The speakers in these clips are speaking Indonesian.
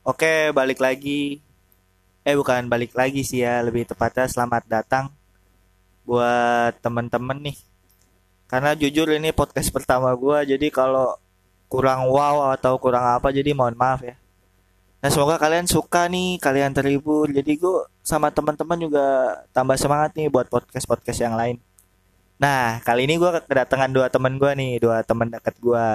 Oke, balik lagi. Eh, bukan balik lagi sih ya, lebih tepatnya selamat datang buat temen-temen nih. Karena jujur ini podcast pertama gua, jadi kalau kurang wow atau kurang apa, jadi mohon maaf ya. Nah, semoga kalian suka nih, kalian terhibur. Jadi gue sama teman-teman juga tambah semangat nih buat podcast-podcast yang lain. Nah, kali ini gue kedatangan dua temen gue nih, dua temen deket gue.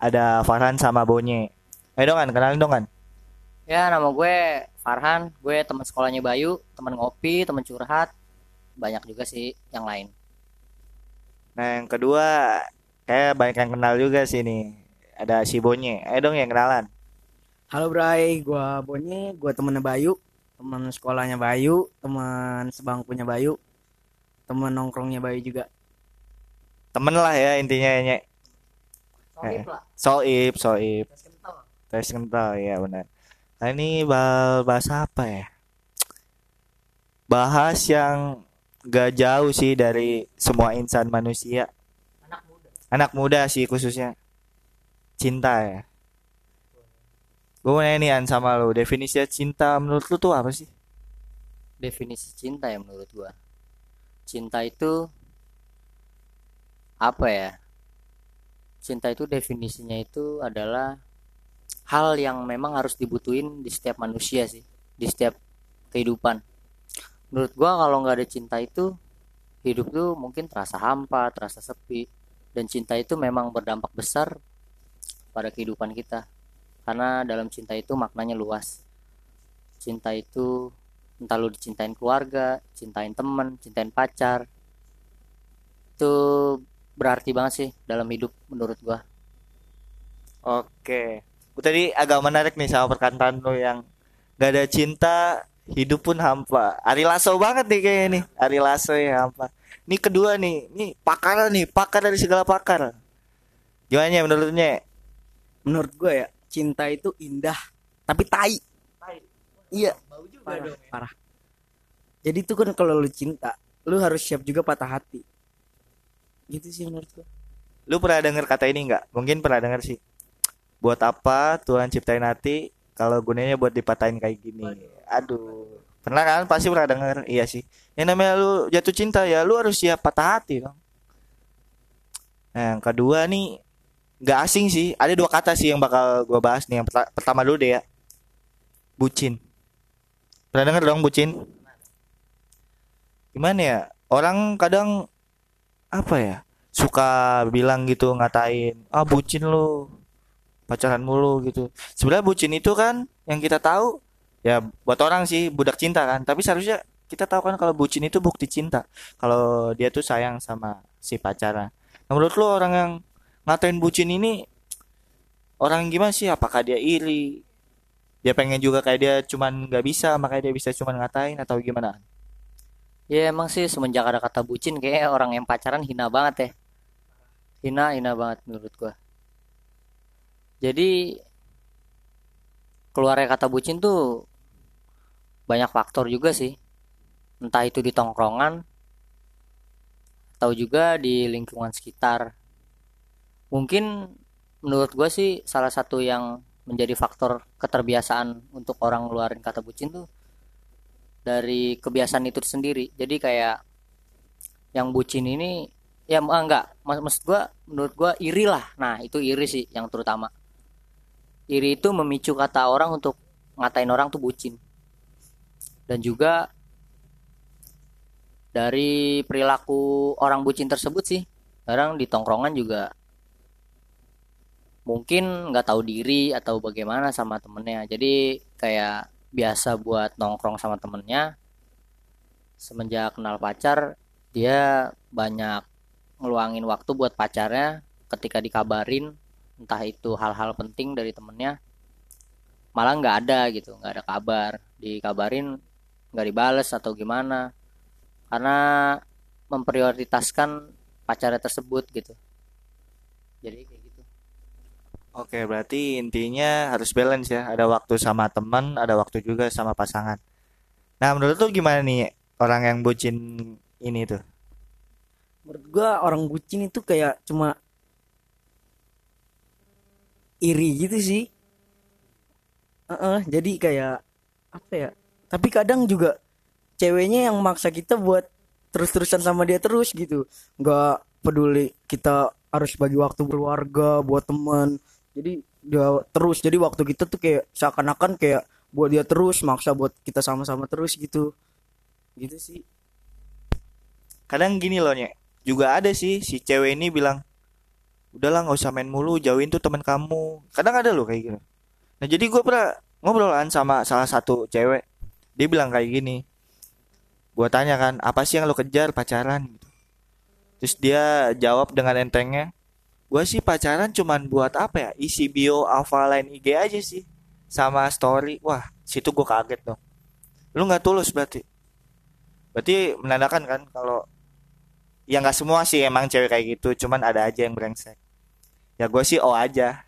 Ada Farhan sama Bonye. Ayo dong kan, kenalin dong kan. Ya, nama gue Farhan, gue teman sekolahnya Bayu, teman ngopi, teman curhat, banyak juga sih yang lain. Nah, yang kedua, kayak banyak yang kenal juga sih nih. Ada si Bonye. Ayo dong yang kenalan. Halo Bray, gua Bonye, gua temennya Bayu, teman sekolahnya Bayu, teman sebangkunya Bayu, teman nongkrongnya Bayu juga. Temen lah ya intinya ya. Nyek. Sohib lah, Soib, soib. tes kental. Tes kental ya benar. Nah ini bah- bahas apa ya? Bahas yang gak jauh sih dari semua insan manusia. Anak muda. Anak muda sih khususnya. Cinta ya. Gue mau nanya nih An sama lo, definisi cinta menurut lu tuh apa sih? Definisi cinta ya menurut gue. Cinta itu apa ya? Cinta itu definisinya itu adalah hal yang memang harus dibutuhin di setiap manusia sih, di setiap kehidupan. Menurut gua kalau nggak ada cinta itu hidup tuh mungkin terasa hampa, terasa sepi. Dan cinta itu memang berdampak besar pada kehidupan kita. Karena dalam cinta itu maknanya luas. Cinta itu entah lu dicintain keluarga, cintain temen, cintain pacar. Itu berarti banget sih dalam hidup menurut gua. Oke. Gue tadi agak menarik nih sama perkataan lo yang gak ada cinta, hidup pun hampa. Ari Lasso banget nih kayaknya nih. Ari Lasso ya hampa. Ini kedua nih, ini pakar nih, pakar dari segala pakar. Gimana Nye, menurutnya? Menurut gua ya, cinta itu indah, tapi tai. Iya, parah, parah. Jadi tuh kan kalau lu cinta, lu harus siap juga patah hati. Gitu sih menurut gua. Lu pernah denger kata ini nggak? Mungkin pernah denger sih. Buat apa Tuhan ciptain hati kalau gunanya buat dipatahin kayak gini? Aduh. Pernah kan? Pasti pernah denger. Iya sih. Yang namanya lu jatuh cinta ya lu harus siap patah hati dong. Nah, yang kedua nih nggak asing sih. Ada dua kata sih yang bakal gua bahas nih. Yang perta- pertama dulu deh ya. Bucin. Pernah denger dong bucin? Gimana ya? Orang kadang apa ya? Suka bilang gitu ngatain, "Ah, bucin lu." Pacaran mulu gitu. Sebenarnya bucin itu kan yang kita tahu ya buat orang sih budak cinta kan, tapi seharusnya kita tahu kan kalau bucin itu bukti cinta. Kalau dia tuh sayang sama si pacarnya. Nah, menurut lu orang yang ngatain bucin ini orang gimana sih? Apakah dia iri? Dia pengen juga kayak dia cuman nggak bisa, makanya dia bisa cuman ngatain atau gimana? Ya emang sih semenjak ada kata bucin kayak orang yang pacaran hina banget ya. Hina, hina banget menurut gua. Jadi keluarnya kata bucin tuh banyak faktor juga sih. Entah itu di tongkrongan atau juga di lingkungan sekitar. Mungkin menurut gua sih salah satu yang menjadi faktor keterbiasaan untuk orang ngeluarin kata bucin tuh dari kebiasaan itu sendiri. Jadi kayak yang bucin ini ya enggak, maksud gua menurut gua iri lah. Nah, itu iri sih yang terutama. Iri itu memicu kata orang untuk ngatain orang tuh bucin. Dan juga dari perilaku orang bucin tersebut sih. Kadang di tongkrongan juga mungkin nggak tahu diri atau bagaimana sama temennya. Jadi kayak biasa buat nongkrong sama temennya. Semenjak kenal pacar, dia banyak ngeluangin waktu buat pacarnya ketika dikabarin entah itu hal-hal penting dari temennya malah nggak ada gitu nggak ada kabar dikabarin nggak dibales atau gimana karena memprioritaskan pacarnya tersebut gitu jadi kayak gitu Oke, berarti intinya harus balance ya. Ada waktu sama teman, ada waktu juga sama pasangan. Nah, menurut lu gimana nih orang yang bucin ini tuh? Menurut gua orang bucin itu kayak cuma iri gitu sih. Heeh, jadi kayak apa ya tapi kadang juga ceweknya yang maksa kita buat terus-terusan sama dia terus gitu. Nggak peduli kita harus bagi waktu keluarga buat teman. Jadi dia terus. Jadi waktu kita tuh kayak seakan-akan kayak buat dia terus maksa buat kita sama-sama terus gitu. Gitu sih. Kadang gini loh Nyek. Juga ada sih si cewek ini bilang udahlah nggak usah main mulu jauhin tuh teman kamu. Kadang ada loh kayak gitu. Nah jadi gue pernah ngobrolan sama salah satu cewek. Dia bilang kayak gini gue tanya kan apa sih yang lo kejar pacaran? Gitu. Terus dia jawab dengan entengnya gue sih pacaran cuman buat apa ya? Isi bio offline IG aja sih sama story. Wah situ gue kaget dong. Lu nggak tulus berarti. Berarti menandakan kan kalau ya nggak semua sih emang cewek kayak gitu cuman ada aja yang brengsek ya gue sih oh aja.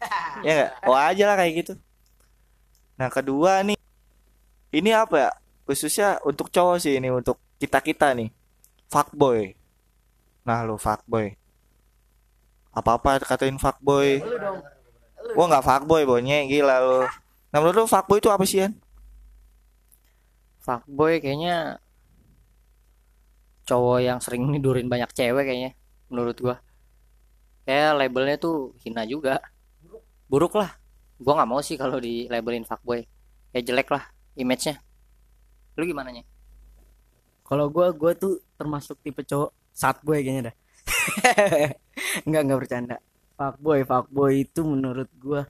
Ya nggak? Oh aja lah kayak gitu. Nah kedua nih ini apa ya? Khususnya untuk cowok sih ini untuk kita kita nih. Fuckboy. Nah lo fuckboy. Apa apa katain fuckboy. Gua nggak fuckboy bonya gila lo nah menurut lo fuckboy itu apa sih Yan? fuckboy kayaknya cowok yang sering nidurin banyak cewek kayaknya menurut gua kayak labelnya tuh hina juga. Buruk lah. Gua nggak mau sih kalau di labelin fuckboy. Kayak jelek lah image-nya. Lu gimana nya kalau gua gua tuh termasuk tipe cowok saat boy kayaknya dah. Nggak nggak bercanda. Fuckboy fuckboy itu menurut gua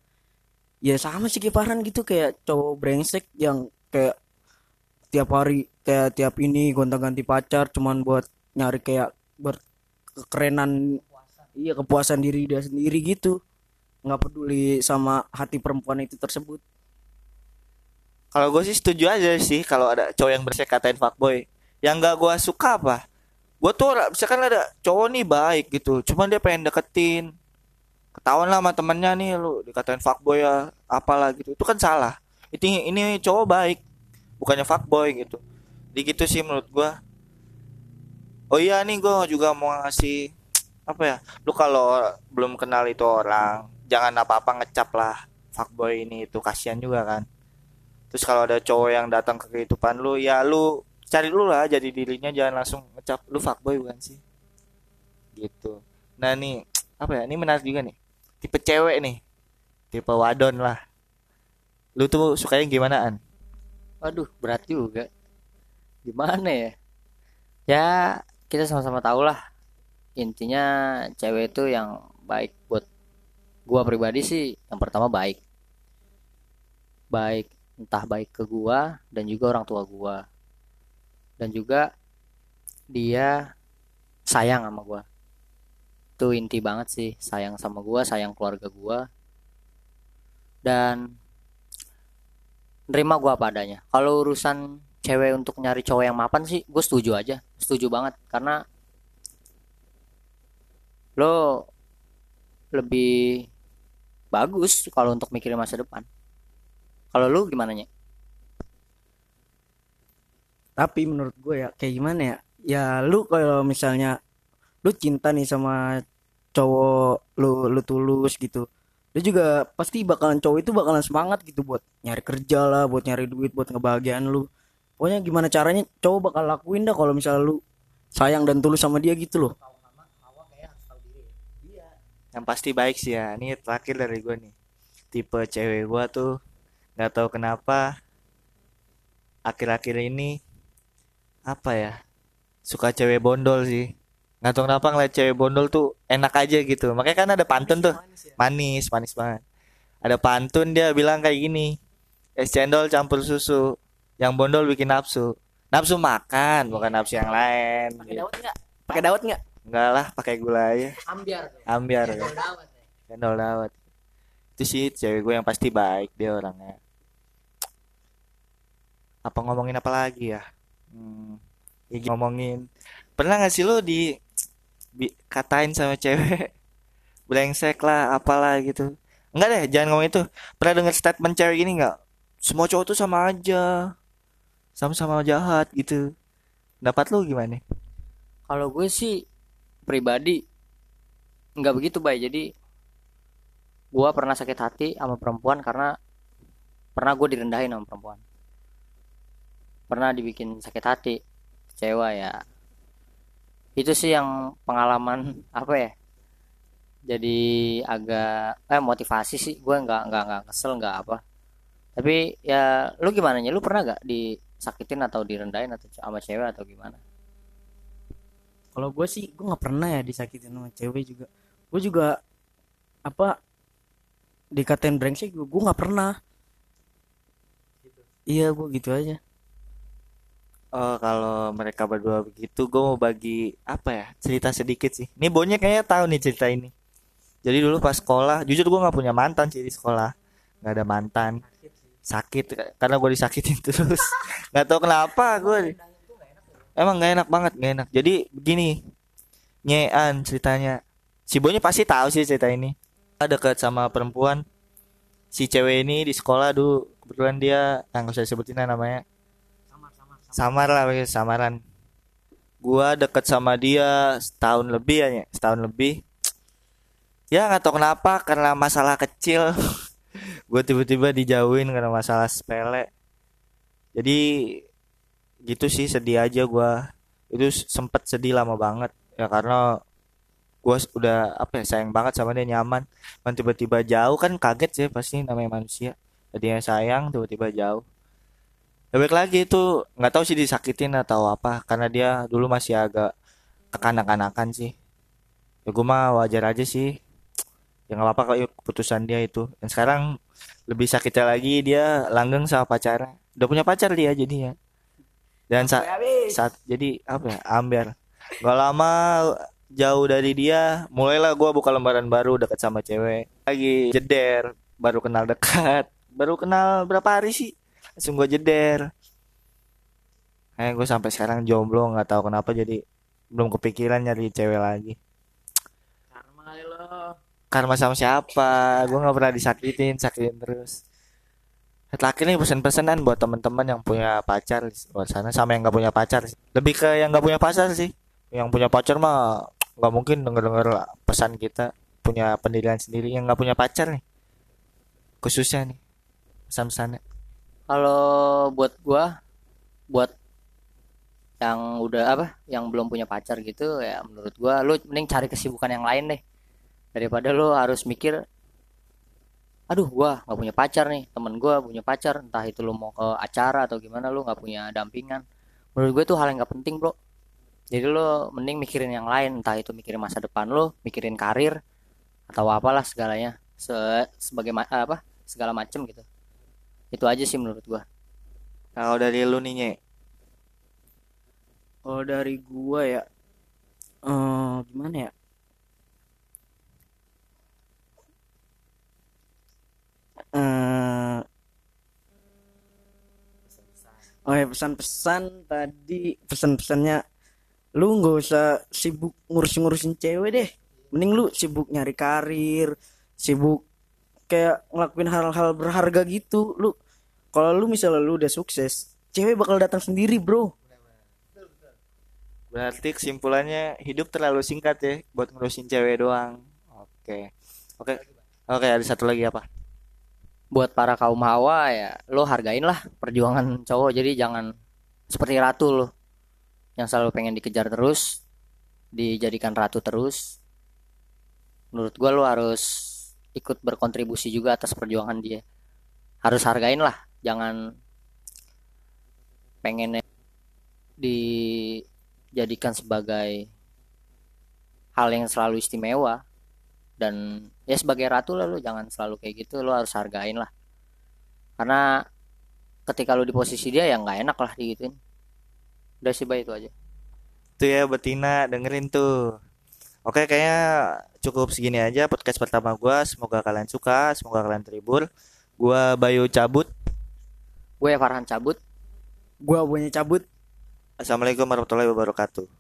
ya sama sih Farhan gitu kayak cowok brengsek yang kayak tiap hari kayak tiap ini gonta-ganti pacar cuman buat nyari kayak berkerenan iya kepuasan diri dia sendiri gitu. Nggak peduli sama hati perempuan itu tersebut. Kalau gue sih setuju aja sih kalau ada cowok yang bersih katain fuckboy. Yang gak gue suka apa? Gue tuh misalkan ada cowok nih baik gitu cuman dia pengen deketin. Ketahuan lah sama temennya nih lu dikatain fuckboy ya apalah gitu. Itu kan salah. Itu ini cowok baik bukannya fuckboy gitu. Di gitu sih menurut gue oh iya nih gue juga mau ngasih apa ya? Lu kalau belum kenal itu orang jangan apa-apa ngecap lah fuckboy ini itu kasihan juga kan. Terus kalau ada cowok yang datang ke kehidupan lu ya lu cari lu lah jadi dirinya jangan langsung ngecap lu fuckboy bukan sih? Gitu. Nah nih apa ya? Ini menarik juga nih. Tipe cewek nih. Tipe wadon lah. Lu tuh sukanya gimanaan? Waduh berat juga. Gimana ya? Ya kita sama-sama tahu lah intinya cewek itu yang baik buat gua pribadi sih yang pertama baik. Baik entah baik ke gua dan juga orang tua gua. Dan juga dia sayang sama gua. Itu inti banget sih sayang sama gua sayang keluarga gua. Dan nerima gua apa adanya. Kalau urusan cewek untuk nyari cowok yang mapan sih gue setuju aja. Setuju banget karena lo lebih bagus kalau untuk mikirin masa depan. Kalau lu gimana nya? Tapi menurut gue ya kayak gimana ya? Ya lu kalau misalnya lu cinta nih sama cowok lu lu tulus gitu lu juga pasti bakalan cowok itu bakalan semangat gitu buat nyari kerja lah buat nyari duit buat ngebahagiaan lu. Pokoknya gimana caranya cowok bakal lakuin dah kalau misalnya lu sayang dan tulus sama dia gitu loh yang pasti baik sih ya. Ini terakhir dari gue nih. Tipe cewek gue tuh nggak tahu kenapa akhir-akhir ini apa ya suka cewek bondol sih. Nggak tahu kenapa ngeliat cewek bondol tuh enak aja gitu. Makanya kan ada pantun tuh. Manis manis banget. Ada pantun dia bilang kayak gini es cendol campur susu yang bondol bikin nafsu. Nafsu makan bukan nafsu yang lain. Pakai dawet nggak? Pakai dawet nggak enggak lah pakai gula aja. Ambiar. Ambiar ya. Cendol dawet itu sih cewek gue yang pasti baik dia orangnya. Apa ngomongin apa lagi ya? Hmm, ya ngomongin. Pernah gak sih lo di, di katain sama cewek? Brengsek lah apalah gitu. Enggak deh jangan ngomong itu. Pernah denger statement cewek ini nggak? Semua cowok tuh sama aja. Sama-sama jahat gitu. Dapat lo gimana? Kalau gue sih pribadi nggak begitu baik jadi gue pernah sakit hati sama perempuan karena pernah gue direndahin sama perempuan. Pernah dibikin sakit hati kecewa ya. Itu sih yang pengalaman apa ya jadi agak eh motivasi sih. Gue nggak nggak nggak kesel nggak apa. Tapi ya lu gimana nya? Lu pernah gak disakitin atau direndahin atau sama cewek atau gimana kalau gue sih gue nggak pernah ya disakitin sama cewek juga gue juga apa dikatain brengsek gue gue nggak pernah iya gue gitu aja Oh, kalau mereka berdua begitu, gue mau bagi apa ya cerita sedikit sih. Ini Bonya kayaknya tahu nih cerita ini. Jadi dulu pas sekolah, jujur gue nggak punya mantan sih di sekolah, nggak ada mantan. Sakit karena gue disakitin terus. Nggak tahu kenapa gue. Emang nggak enak banget, nggak enak. Jadi begini, nyean ceritanya. Si Bonya pasti tahu sih cerita ini. Ada deket sama perempuan. Si cewek ini di sekolah dulu kebetulan dia, nggak usah sebutin namanya samar lah pakai samaran gua deket sama dia setahun lebih ya Nye. setahun lebih ya nggak tahu kenapa karena masalah kecil gue tiba-tiba dijauhin karena masalah sepele jadi gitu sih sedih aja gua. Itu sempet sedih lama banget. Ya karena gua udah apa ya sayang banget sama dia nyaman. Kan tiba-tiba jauh kan kaget sih pasti namanya manusia. Tadinya sayang tiba-tiba jauh. Ya balik lagi itu nggak tahu sih disakitin atau apa karena dia dulu masih agak kekanak-kanakan sih. Ya gue mah wajar aja sih. Ya nggak apa-apa kalau keputusan dia itu. Dan sekarang lebih sakitnya lagi dia langgeng sama pacarnya. Udah punya pacar dia jadinya dan saat saat jadi apa ya amber. Gak lama jauh dari dia mulailah gue buka lembaran baru deket sama cewek. Lagi jeder baru kenal dekat. Baru kenal berapa hari sih? Langsung gue jeder. Kayak gue sampai sekarang jomblo nggak tahu kenapa jadi belum kepikiran nyari cewek lagi. Karma lo. Karma sama siapa? Gue nggak pernah disakitin sakitin terus terakhir nih pesan-pesanan buat teman-teman yang punya pacar di sana sama yang nggak punya pacar lebih ke yang nggak punya pacar sih. Yang punya pacar mah nggak mungkin denger-denger pesan kita. Punya pendirian sendiri yang nggak punya pacar nih. Khususnya nih pesan-pesannya. Kalau buat gua buat yang udah apa yang belum punya pacar gitu ya menurut gua lu mending cari kesibukan yang lain deh. Daripada lu harus mikir aduh gua nggak punya pacar nih. Temen gua punya pacar entah itu lu mau ke acara atau gimana lu nggak punya dampingan. Menurut gue tuh hal yang nggak penting bro. Jadi lu mending mikirin yang lain entah itu mikirin masa depan lu mikirin karir atau apalah segalanya. Se sebagai ma- apa segala macem gitu. Itu aja sih menurut gua. Kalau dari lu nih Nye? Kalau dari gua ya eh gimana ya eh oh ya pesan-pesan tadi pesan-pesannya lu nggak usah sibuk ngurus-ngurusin cewek deh mending lu sibuk nyari karir sibuk kayak ngelakuin hal-hal berharga gitu lu kalau lu misalnya lu udah sukses cewek bakal datang sendiri bro Berarti kesimpulannya hidup terlalu singkat ya buat ngurusin cewek doang. Oke. Oke. Oke, ada satu lagi apa? Buat para kaum hawa ya lo hargain lah perjuangan cowok. Jadi jangan seperti ratu lo yang selalu pengen dikejar terus dijadikan ratu terus. Menurut gua lo harus ikut berkontribusi juga atas perjuangan dia. Harus hargain lah jangan pengen dijadikan sebagai hal yang selalu istimewa dan ya sebagai ratu lah lu jangan selalu kayak gitu lu harus hargain lah karena ketika lu di posisi dia ya nggak enak lah digituin udah sih baik itu aja Tuh ya betina dengerin tuh. Oke, kayaknya cukup segini aja podcast pertama gua. Semoga kalian suka, semoga kalian terhibur. Gua Bayu cabut. gue Farhan cabut gua punya cabut Assalamualaikum warahmatullahi wabarakatuh.